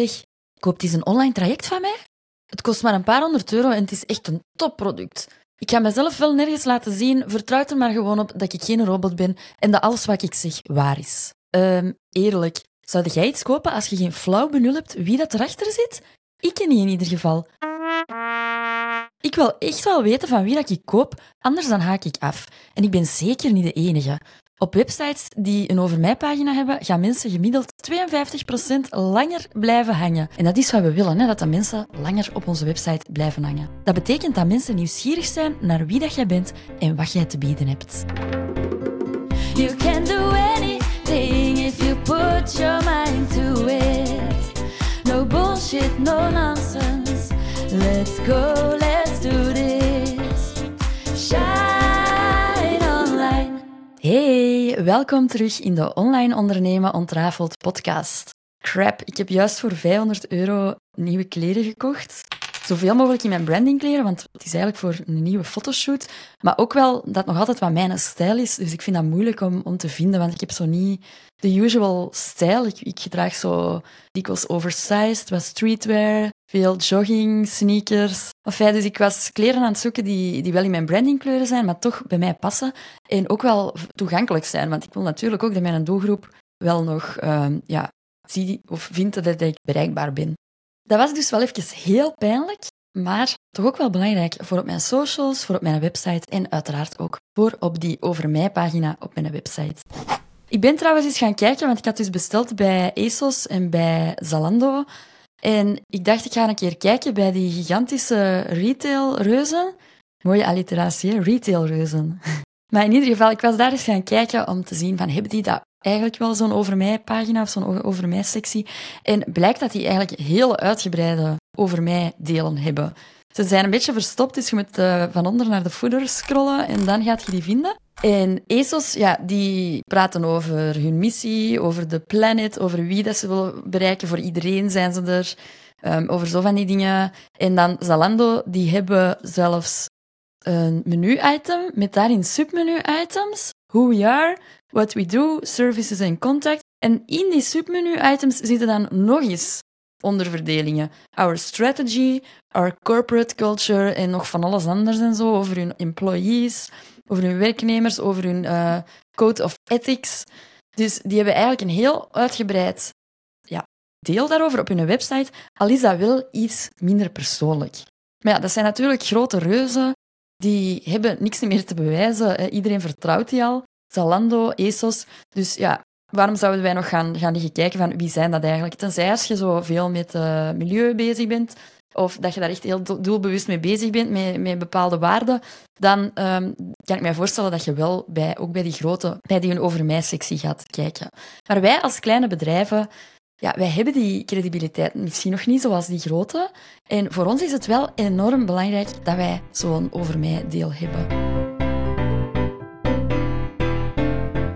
Zeg, koopt eens een online traject van mij? Het kost maar een paar honderd euro en het is echt een topproduct. Ik ga mezelf wel nergens laten zien, vertrouw er maar gewoon op dat ik geen robot ben en dat alles wat ik zeg waar is. Ehm, eerlijk, zou jij iets kopen als je geen flauw benul hebt wie dat erachter zit? Ik niet in ieder geval. Ik wil echt wel weten van wie dat ik koop, anders dan haak ik af. En ik ben zeker niet de enige. Op websites die een over mij pagina hebben, gaan mensen gemiddeld 52% langer blijven hangen. En dat is wat we willen, hè? dat de mensen langer op onze website blijven hangen. Dat betekent dat mensen nieuwsgierig zijn naar wie dat jij bent en wat jij te bieden hebt. You can do anything if you put your mind to it. No bullshit, no nonsense. Let's go, let's do this. Hey, welkom terug in de Online Ondernemen Ontrafeld podcast. Crap, ik heb juist voor 500 euro nieuwe kleren gekocht. Zoveel mogelijk in mijn brandingkleren, want het is eigenlijk voor een nieuwe fotoshoot. Maar ook wel dat nog altijd wat mijn stijl is. Dus ik vind dat moeilijk om, om te vinden, want ik heb zo niet de usual stijl. Ik, ik draag zo dikwijls oversized, wat streetwear, veel jogging, sneakers. Enfin, dus ik was kleren aan het zoeken die, die wel in mijn brandingkleuren zijn, maar toch bij mij passen. En ook wel toegankelijk zijn, want ik wil natuurlijk ook dat mijn doelgroep wel nog uh, ja, zie of vindt dat ik bereikbaar ben. Dat was dus wel even heel pijnlijk, maar toch ook wel belangrijk voor op mijn socials, voor op mijn website en uiteraard ook voor op die over mij pagina op mijn website. Ik ben trouwens eens gaan kijken, want ik had dus besteld bij ASOS en bij Zalando. En ik dacht, ik ga een keer kijken bij die gigantische retail-reuzen. Mooie alliteratie, retail-reuzen. Maar in ieder geval, ik was daar eens gaan kijken om te zien van, hebben die dat eigenlijk wel zo'n over mij pagina of zo'n over mij sectie. En blijkt dat die eigenlijk hele uitgebreide over mij delen hebben. Ze zijn een beetje verstopt, dus je moet uh, van onder naar de footer scrollen en dan gaat je die vinden. En ESOS, ja, die praten over hun missie, over de planet, over wie dat ze willen bereiken. Voor iedereen zijn ze er. Um, over zo van die dingen. En dan Zalando, die hebben zelfs een menu-item met daarin submenu-items. Who we are, what we do, services en contact. En in die submenu-items zitten dan nog eens onderverdelingen. Our strategy, our corporate culture en nog van alles anders en zo over hun employees, over hun werknemers, over hun uh, code of ethics. Dus die hebben eigenlijk een heel uitgebreid ja, deel daarover op hun website, al is dat wel iets minder persoonlijk. Maar ja, dat zijn natuurlijk grote reuzen, die hebben niks meer te bewijzen. Iedereen vertrouwt die al. Zalando, ASOS. Dus ja, waarom zouden wij nog gaan, gaan liggen kijken van wie zijn dat eigenlijk? Tenzij als je zo veel met uh, milieu bezig bent, of dat je daar echt heel doelbewust mee bezig bent, met, met bepaalde waarden, dan um, kan ik mij voorstellen dat je wel bij, ook bij die grote, bij die een over mij sectie gaat kijken. Maar wij als kleine bedrijven, ja, wij hebben die credibiliteit misschien nog niet zoals die grote. En voor ons is het wel enorm belangrijk dat wij zo'n over mij deel hebben.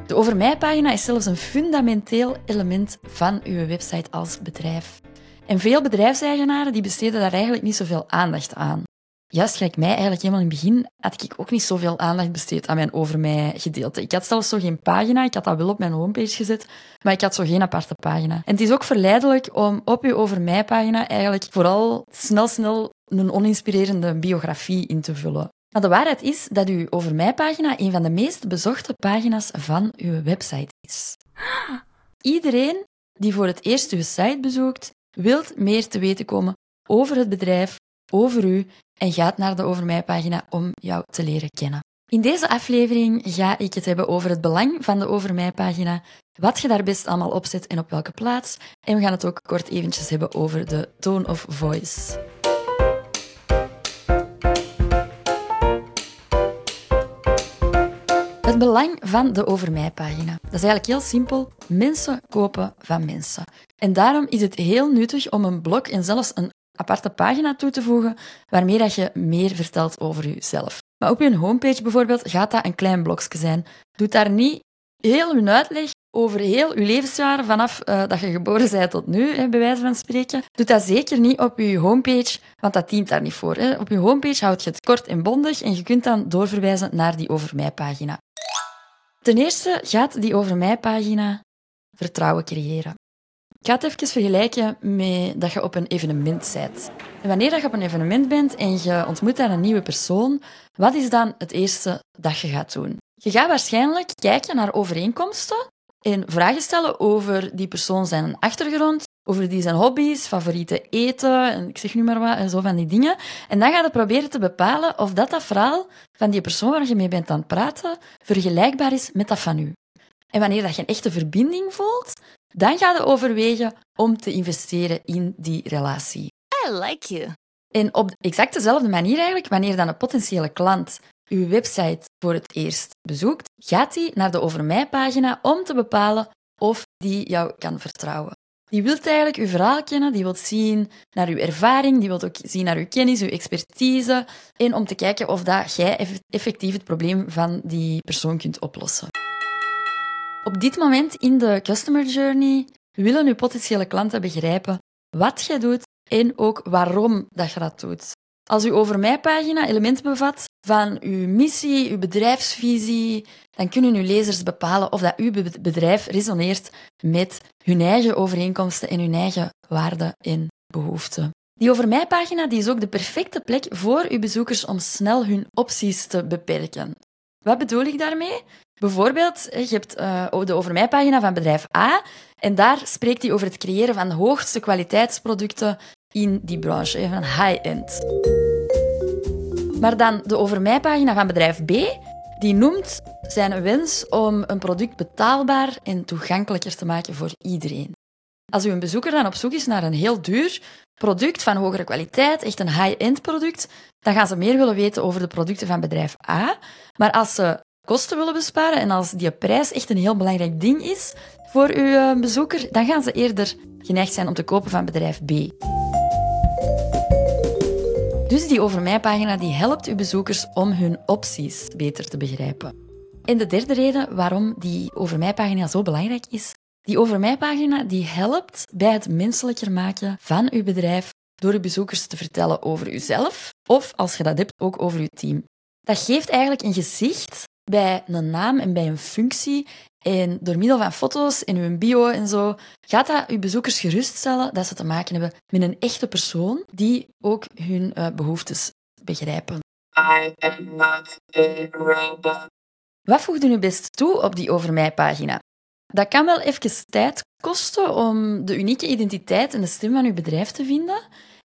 De Over Mij-pagina is zelfs een fundamenteel element van uw website als bedrijf. En veel bedrijfseigenaren die besteden daar eigenlijk niet zoveel aandacht aan. Juist gelijk mij eigenlijk helemaal in het begin had ik ook niet zoveel aandacht besteed aan mijn Over Mij gedeelte. Ik had zelfs zo geen pagina, ik had dat wel op mijn homepage gezet, maar ik had zo geen aparte pagina. En het is ook verleidelijk om op uw Over Mij pagina eigenlijk vooral snel snel een oninspirerende biografie in te vullen. Maar de waarheid is dat uw Over Mij-pagina een van de meest bezochte pagina's van uw website is. Iedereen die voor het eerst uw site bezoekt, wilt meer te weten komen over het bedrijf, over u en gaat naar de Over Mij-pagina om jou te leren kennen. In deze aflevering ga ik het hebben over het belang van de Over Mij-pagina, wat je daar best allemaal op zet en op welke plaats. En we gaan het ook kort eventjes hebben over de tone of voice. Het belang van de Over Mij-pagina. Dat is eigenlijk heel simpel. Mensen kopen van mensen. En daarom is het heel nuttig om een blog en zelfs een aparte pagina toe te voegen waarmee dat je meer vertelt over jezelf. Maar op je homepage bijvoorbeeld gaat dat een klein blokje zijn. Doe daar niet heel een uitleg over heel je levensjaren vanaf uh, dat je geboren bent tot nu, hè, bij wijze van spreken. Doe dat zeker niet op je homepage, want dat dient daar niet voor. Hè. Op je homepage houd je het kort en bondig en je kunt dan doorverwijzen naar die Over Mij-pagina. Ten eerste gaat die Over Mij-pagina vertrouwen creëren. Ik ga het even vergelijken met dat je op een evenement bent. En wanneer dat je op een evenement bent en je ontmoet daar een nieuwe persoon, wat is dan het eerste dat je gaat doen? Je gaat waarschijnlijk kijken naar overeenkomsten en vragen stellen over die persoon zijn achtergrond, over die zijn hobby's, favoriete eten, en ik zeg nu maar wat, en zo van die dingen. En dan ga je proberen te bepalen of dat, dat verhaal van die persoon waar je mee bent aan het praten vergelijkbaar is met dat van u. En wanneer dat je een echte verbinding voelt, dan ga je overwegen om te investeren in die relatie. I like you. En op exact dezelfde manier eigenlijk, wanneer dan een potentiële klant uw website voor het eerst bezoekt, gaat hij naar de Over Mij pagina om te bepalen of die jou kan vertrouwen. Die wil eigenlijk uw verhaal kennen, die wil zien naar uw ervaring, die wil ook zien naar uw kennis, uw expertise en om te kijken of dat jij effectief het probleem van die persoon kunt oplossen. Op dit moment in de customer journey willen uw potentiële klanten begrijpen wat jij doet en ook waarom dat je dat doet. Als uw Over Mij-pagina elementen bevat van uw missie, uw bedrijfsvisie, dan kunnen uw lezers bepalen of dat uw bedrijf resoneert met hun eigen overeenkomsten en hun eigen waarden en behoeften. Die Over Mij-pagina die is ook de perfecte plek voor uw bezoekers om snel hun opties te beperken. Wat bedoel ik daarmee? Bijvoorbeeld, je hebt uh, de Over Mij-pagina van bedrijf A en daar spreekt hij over het creëren van de hoogste kwaliteitsproducten in die branche, van high-end. Maar dan de Over Mij-pagina van bedrijf B, die noemt zijn wens om een product betaalbaar en toegankelijker te maken voor iedereen. Als uw bezoeker dan op zoek is naar een heel duur product van hogere kwaliteit, echt een high-end product, dan gaan ze meer willen weten over de producten van bedrijf A. Maar als ze kosten willen besparen en als die prijs echt een heel belangrijk ding is voor uw eh, bezoeker, dan gaan ze eerder geneigd zijn om te kopen van bedrijf B. Dus die Over Mij-pagina die helpt uw bezoekers om hun opties beter te begrijpen. En de derde reden waarom die Over Mij-pagina zo belangrijk is, die Over Mij-pagina die helpt bij het menselijker maken van uw bedrijf door uw bezoekers te vertellen over uzelf of, als je dat hebt, ook over uw team. Dat geeft eigenlijk een gezicht bij een naam en bij een functie. En door middel van foto's en uw bio en zo, gaat dat uw bezoekers geruststellen dat ze te maken hebben met een echte persoon die ook hun uh, behoeftes begrijpen. I am not a robot. Wat voegde u best toe op die Over Mij-pagina? Dat kan wel even tijd kosten om de unieke identiteit en de stem van uw bedrijf te vinden.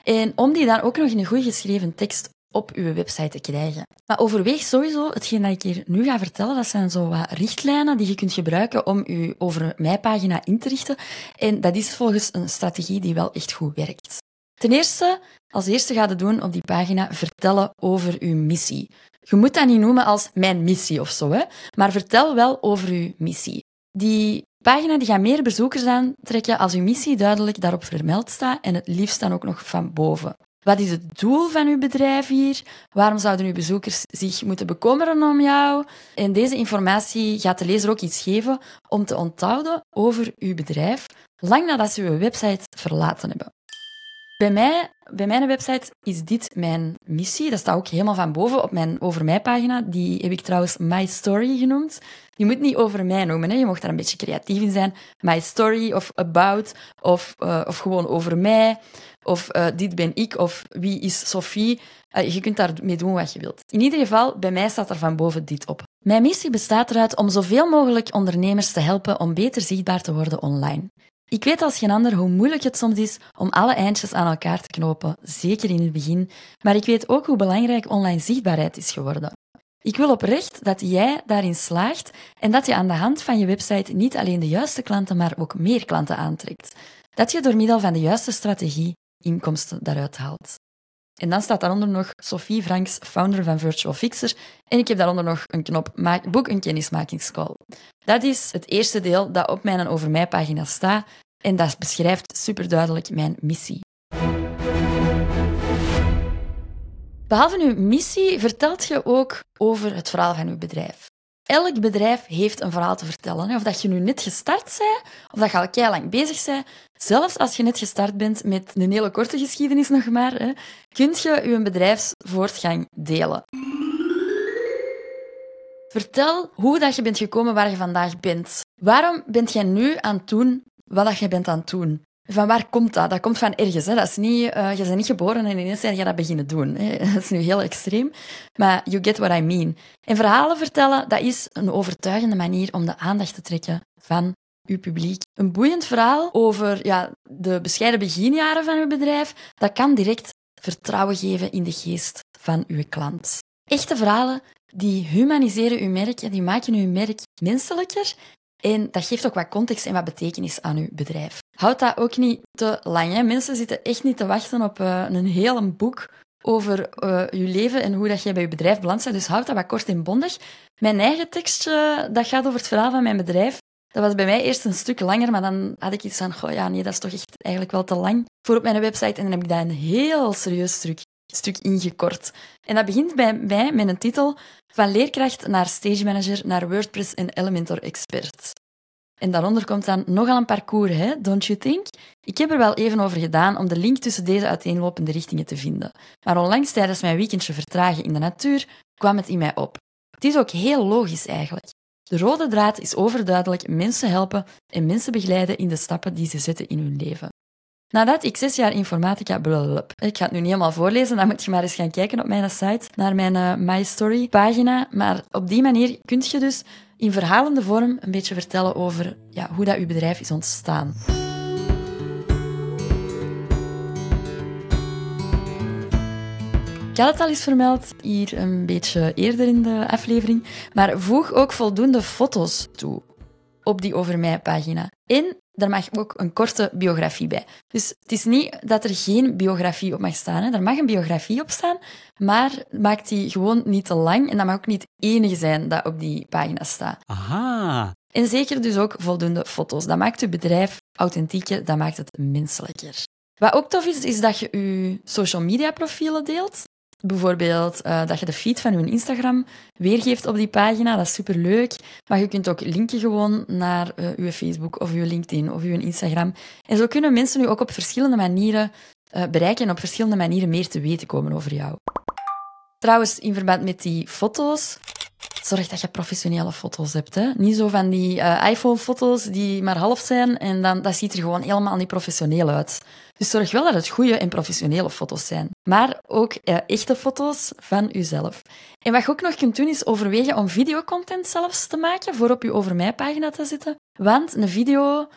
En om die dan ook nog in een goed geschreven tekst op uw website te krijgen. Maar overweeg sowieso, hetgeen dat ik hier nu ga vertellen, dat zijn zo wat richtlijnen die je kunt gebruiken om je over mij pagina in te richten. En dat is volgens een strategie die wel echt goed werkt. Ten eerste, als eerste ga je doen op die pagina vertellen over uw missie. Je moet dat niet noemen als mijn missie of zo, hè? maar vertel wel over uw missie. Die pagina die gaat meer bezoekers aantrekken als uw missie duidelijk daarop vermeld staat en het liefst dan ook nog van boven. Wat is het doel van uw bedrijf hier? Waarom zouden uw bezoekers zich moeten bekommeren om jou? En deze informatie gaat de lezer ook iets geven om te onthouden over uw bedrijf, lang nadat ze uw website verlaten hebben. Bij, mij, bij mijn website is dit mijn missie. Dat staat ook helemaal van boven op mijn Over Mij pagina. Die heb ik trouwens My Story genoemd. Je moet niet over mij noemen, hè. je mocht daar een beetje creatief in zijn. My Story of About of, uh, of gewoon over mij of uh, dit ben ik of wie is Sophie. Je kunt daarmee doen wat je wilt. In ieder geval, bij mij staat er van boven dit op. Mijn missie bestaat eruit om zoveel mogelijk ondernemers te helpen om beter zichtbaar te worden online. Ik weet als geen ander hoe moeilijk het soms is om alle eindjes aan elkaar te knopen, zeker in het begin, maar ik weet ook hoe belangrijk online zichtbaarheid is geworden. Ik wil oprecht dat jij daarin slaagt en dat je aan de hand van je website niet alleen de juiste klanten, maar ook meer klanten aantrekt. Dat je door middel van de juiste strategie inkomsten daaruit haalt. En dan staat daaronder nog Sophie Franks, founder van Virtual Fixer. En ik heb daaronder nog een knop boek een kennismakingscall. Dat is het eerste deel dat op mijn Over Mij pagina staat. En dat beschrijft superduidelijk mijn missie. Behalve uw missie vertelt je ook over het verhaal van uw bedrijf. Elk bedrijf heeft een verhaal te vertellen. Of dat je nu net gestart bent, of dat je al kei lang bezig bent. Zelfs als je net gestart bent met een hele korte geschiedenis nog maar, hè, kun je je bedrijfsvoortgang delen. Vertel hoe dat je bent gekomen waar je vandaag bent. Waarom bent jij nu aan het doen wat dat je bent aan het doen. Van waar komt dat? Dat komt van ergens. Hè? Dat is niet, uh, je bent niet geboren en ineens zijn je dat beginnen doen. Hè? Dat is nu heel extreem. Maar you get what I mean. En verhalen vertellen, dat is een overtuigende manier om de aandacht te trekken van uw publiek. Een boeiend verhaal over ja, de bescheiden beginjaren van uw bedrijf, dat kan direct vertrouwen geven in de geest van uw klant. Echte verhalen die humaniseren uw merk en die maken uw merk menselijker en dat geeft ook wat context en wat betekenis aan uw bedrijf. Houd dat ook niet te lang. Mensen zitten echt niet te wachten op uh, een heel boek over je leven en hoe dat jij bij je bedrijf belandt bent. Dus houd dat wat kort en bondig. Mijn eigen tekstje, dat gaat over het verhaal van mijn bedrijf. Dat was bij mij eerst een stuk langer, maar dan had ik iets van, ja, nee, dat is toch echt eigenlijk wel te lang voor op mijn website. En dan heb ik daar een heel serieus stuk, stuk ingekort. En dat begint bij mij met een titel van leerkracht naar stage manager naar WordPress en Elementor expert. En daaronder komt dan nogal een parcours, hè? don't you think? Ik heb er wel even over gedaan om de link tussen deze uiteenlopende richtingen te vinden. Maar onlangs tijdens mijn weekendje vertragen in de natuur kwam het in mij op. Het is ook heel logisch eigenlijk. De rode draad is overduidelijk mensen helpen en mensen begeleiden in de stappen die ze zetten in hun leven. Nadat ik zes jaar informatica... Blablabla. Ik ga het nu niet helemaal voorlezen, dan moet je maar eens gaan kijken op mijn site, naar mijn uh, My Story pagina. Maar op die manier kun je dus in verhalende vorm een beetje vertellen over ja, hoe dat je bedrijf is ontstaan. Ik had het al eens vermeld, hier een beetje eerder in de aflevering, maar voeg ook voldoende foto's toe op die Over Mij pagina. En daar mag ook een korte biografie bij. Dus het is niet dat er geen biografie op mag staan. Hè. Er mag een biografie op staan, maar maakt die gewoon niet te lang. En dat mag ook niet het enige zijn dat op die pagina staat. Aha. En zeker dus ook voldoende foto's. Dat maakt je bedrijf authentieker, dat maakt het menselijker. Wat ook tof is, is dat je je social media profielen deelt. Bijvoorbeeld uh, dat je de feed van je Instagram weergeeft op die pagina, dat is superleuk. Maar je kunt ook linken gewoon naar uh, je Facebook of je LinkedIn of je Instagram. En zo kunnen mensen nu ook op verschillende manieren uh, bereiken en op verschillende manieren meer te weten komen over jou. Trouwens, in verband met die foto's, zorg dat je professionele foto's hebt. Hè? Niet zo van die uh, iPhone-foto's die maar half zijn en dan, dat ziet er gewoon helemaal niet professioneel uit. Dus zorg wel dat het goede en professionele foto's zijn. Maar ook uh, echte foto's van uzelf. En wat je ook nog kunt doen, is overwegen om videocontent zelfs te maken voor op je Over Mij-pagina te zetten. Want een video,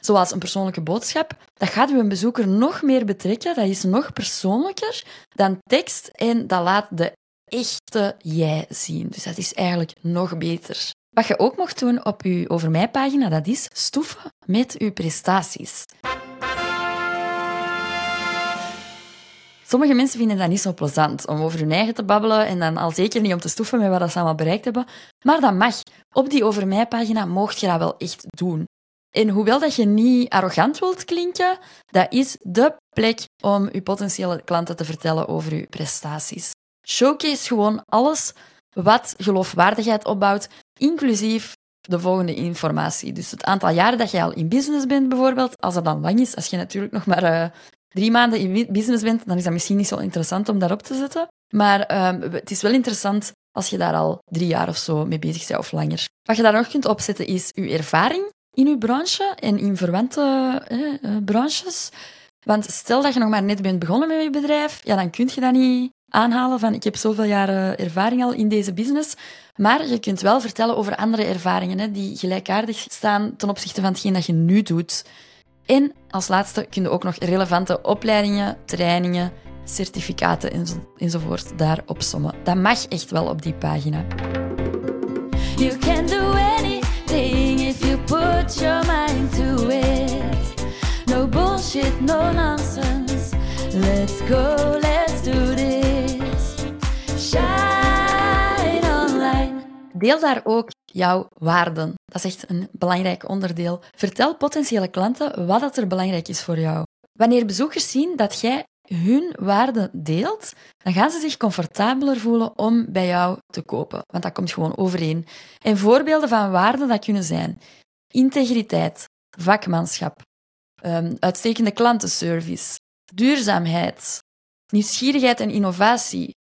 zoals een persoonlijke boodschap, dat gaat uw bezoeker nog meer betrekken. Dat is nog persoonlijker dan tekst en dat laat de echte jij zien. Dus dat is eigenlijk nog beter. Wat je ook mocht doen op je Over Mij pagina, dat is stoeven met je prestaties. Sommige mensen vinden dat niet zo plezant om over hun eigen te babbelen en dan al zeker niet om te stoeven met wat ze allemaal bereikt hebben. Maar dat mag. Op die Over Mij pagina mocht je dat wel echt doen. En hoewel dat je niet arrogant wilt klinken, dat is de plek om je potentiële klanten te vertellen over je prestaties. Showcase gewoon alles wat geloofwaardigheid opbouwt, inclusief de volgende informatie. Dus het aantal jaren dat je al in business bent, bijvoorbeeld, als dat dan lang is, als je natuurlijk nog maar uh, drie maanden in business bent, dan is dat misschien niet zo interessant om daarop te zetten. Maar um, het is wel interessant als je daar al drie jaar of zo mee bezig bent of langer. Wat je daar nog kunt opzetten is je ervaring in je branche en in verwante eh, branches. Want stel dat je nog maar net bent begonnen met je bedrijf, ja, dan kun je dat niet aanhalen van ik heb zoveel jaren ervaring al in deze business. Maar je kunt wel vertellen over andere ervaringen hè, die gelijkaardig staan ten opzichte van hetgeen dat je nu doet. En als laatste kun je ook nog relevante opleidingen, trainingen, certificaten enzovoort daarop sommen. Dat mag echt wel op die pagina. You can do anything if you put your mind to it. No bullshit, no nonsense. Let's go, let's do this. Deel daar ook jouw waarden. Dat is echt een belangrijk onderdeel. Vertel potentiële klanten wat er belangrijk is voor jou. Wanneer bezoekers zien dat jij hun waarden deelt, dan gaan ze zich comfortabeler voelen om bij jou te kopen. Want dat komt gewoon overeen. En voorbeelden van waarden dat kunnen zijn integriteit, vakmanschap, um, uitstekende klantenservice, duurzaamheid, nieuwsgierigheid en innovatie,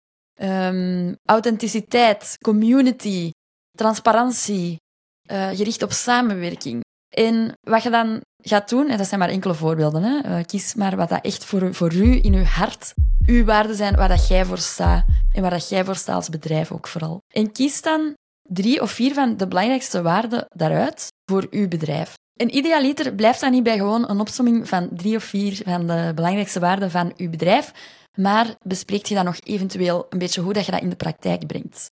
um, authenticiteit, community, transparantie, uh, gericht op samenwerking, En wat je dan gaat doen, en dat zijn maar enkele voorbeelden, hè, eh, kies maar wat dat echt voor, voor u in uw hart uw waarden zijn, waar dat jij voor staat en waar dat jij voor staat als bedrijf ook vooral. En kies dan drie of vier van de belangrijkste waarden daaruit voor uw bedrijf. En idealiter blijft dat niet bij gewoon een opsomming van drie of vier van de belangrijkste waarden van uw bedrijf, maar bespreekt je dan nog eventueel een beetje hoe dat je dat in de praktijk brengt.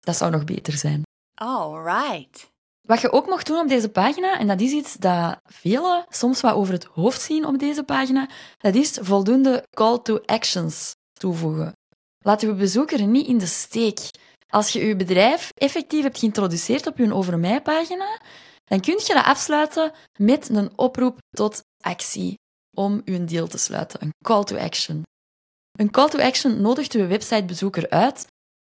Dat zou nog beter zijn. All right. Wat je ook mocht doen op deze pagina, en dat is iets dat velen soms wat over het hoofd zien op deze pagina, dat is voldoende call to actions toevoegen. Laat uw bezoeker niet in de steek. Als je je bedrijf effectief hebt geïntroduceerd op je Over Mij pagina, dan kun je dat afsluiten met een oproep tot actie om je deal te sluiten, een call to action. Een call to action nodigt uw websitebezoeker uit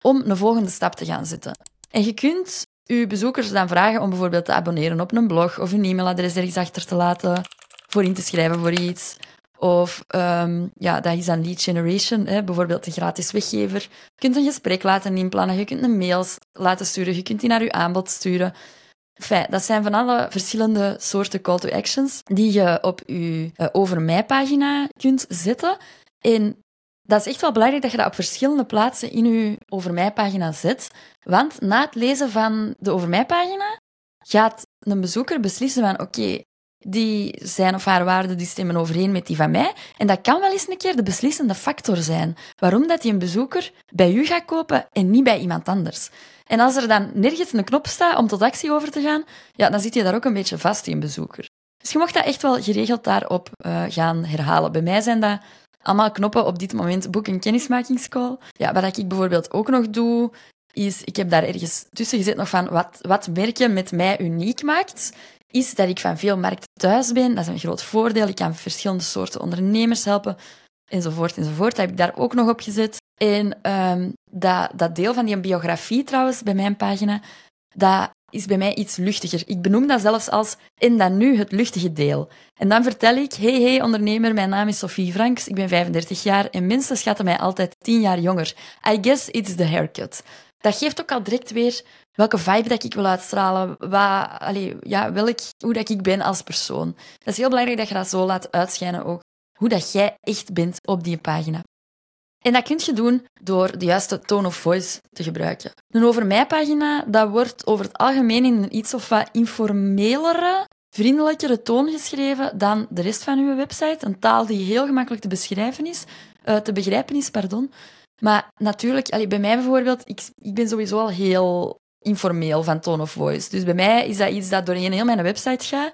om een volgende stap te gaan zetten. En je kunt uw bezoekers dan vragen om bijvoorbeeld te abonneren op een blog of een e-mailadres ergens achter te laten, voor in te schrijven voor iets. Of um, ja, dat is dan lead generation, hè, bijvoorbeeld een gratis weggever. Je kunt een gesprek laten inplannen, je kunt een mail laten sturen, je kunt die naar je aanbod sturen. Enfin, dat zijn van alle verschillende soorten call to actions die je op je uh, over mij pagina kunt zetten. En dat is echt wel belangrijk dat je dat op verschillende plaatsen in je over mij pagina zet. Want na het lezen van de over mij pagina gaat een bezoeker beslissen van oké, die zijn of haar waarden die stemmen overeen met die van mij. En dat kan wel eens een keer de beslissende factor zijn. Waarom dat die een bezoeker bij u gaat kopen en niet bij iemand anders. En als er dan nergens een knop staat om tot actie over te gaan, ja, dan zit je daar ook een beetje vast in bezoeker. Dus je mocht dat echt wel geregeld daarop uh, gaan herhalen. Bij mij zijn dat allemaal knoppen op dit moment. Boek een kennismakingscall. Ja, wat ik bijvoorbeeld ook nog doe, is, ik heb daar ergens tussen gezet nog van wat, wat merken met mij uniek maakt is dat ik van veel markten thuis ben. Dat is een groot voordeel. Ik kan verschillende soorten ondernemers helpen, enzovoort, enzovoort. Dat heb ik daar ook nog op gezet. En um, dat, dat deel van die biografie trouwens, bij mijn pagina, dat is bij mij iets luchtiger. Ik benoem dat zelfs als en dan nu het luchtige deel. En dan vertel ik, hey, hey ondernemer, mijn naam is Sophie Franks, ik ben 35 jaar en mensen schatten mij altijd 10 jaar jonger. I guess it's the haircut. Dat geeft ook al direct weer welke vibe dat ik wil uitstralen, wat, allee, ja, welk, hoe dat ik ben als persoon. Dat is heel belangrijk dat je dat zo laat uitschijnen ook, hoe dat jij echt bent op die pagina. En dat kun je doen door de juiste tone of voice te gebruiken. Een over mij pagina, dat wordt over het algemeen in een iets of wat informelere, vriendelijkere toon geschreven dan de rest van uw website. Een taal die heel gemakkelijk te beschrijven is, uh, te begrijpen is, pardon. Maar natuurlijk, allee, bij mij bijvoorbeeld, ik, ik ben sowieso al heel informeel van tone of voice. Dus bij mij is dat iets dat doorheen heel mijn website gaat.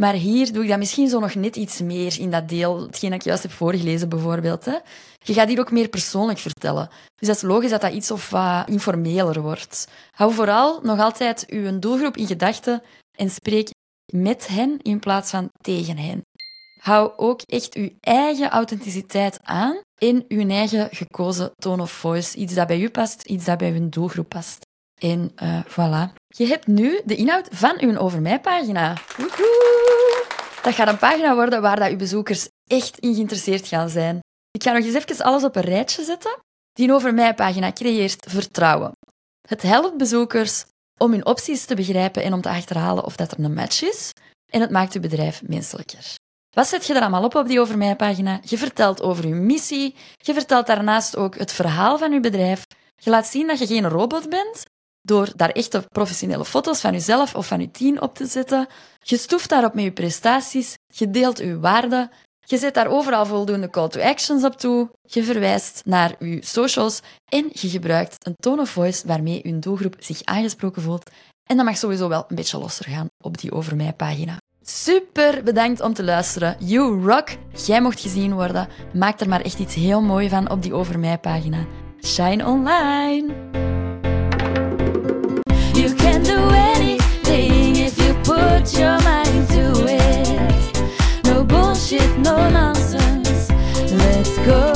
Maar hier doe ik dat misschien zo nog net iets meer in dat deel, hetgeen dat ik juist heb voorgelezen bijvoorbeeld. Hè. Je gaat hier ook meer persoonlijk vertellen. Dus dat is logisch dat dat iets of wat informeler wordt. Hou vooral nog altijd uw doelgroep in gedachten en spreek met hen in plaats van tegen hen. Hou ook echt uw eigen authenticiteit aan in uw eigen gekozen tone of voice. Iets dat bij u past, iets dat bij uw doelgroep past. En uh, voilà. Je hebt nu de inhoud van uw Over Mij pagina. Woehoe! Dat gaat een pagina worden waar dat uw bezoekers echt in geïnteresseerd gaan zijn. Ik ga nog eens even alles op een rijtje zetten. Die Over Mij pagina creëert vertrouwen. Het helpt bezoekers om hun opties te begrijpen en om te achterhalen of dat er een match is. En het maakt uw bedrijf menselijker. Wat zet je er allemaal op op die Over Mij pagina? Je vertelt over uw missie. Je vertelt daarnaast ook het verhaal van uw bedrijf. Je laat zien dat je geen robot bent, door daar echte professionele foto's van jezelf of van je team op te zetten. Je stoeft daarop met je prestaties, je deelt je waarden, je zet daar overal voldoende call to actions op toe, je verwijst naar je socials en je gebruikt een tone of voice waarmee je doelgroep zich aangesproken voelt. En dat mag sowieso wel een beetje losser gaan op die Over Mij pagina. Super bedankt om te luisteren. You rock! Jij mocht gezien worden. Maak er maar echt iets heel moois van op die Over Mij pagina. Shine online! You can do anything if you put your mind to it. No bullshit, no nonsense. Let's go,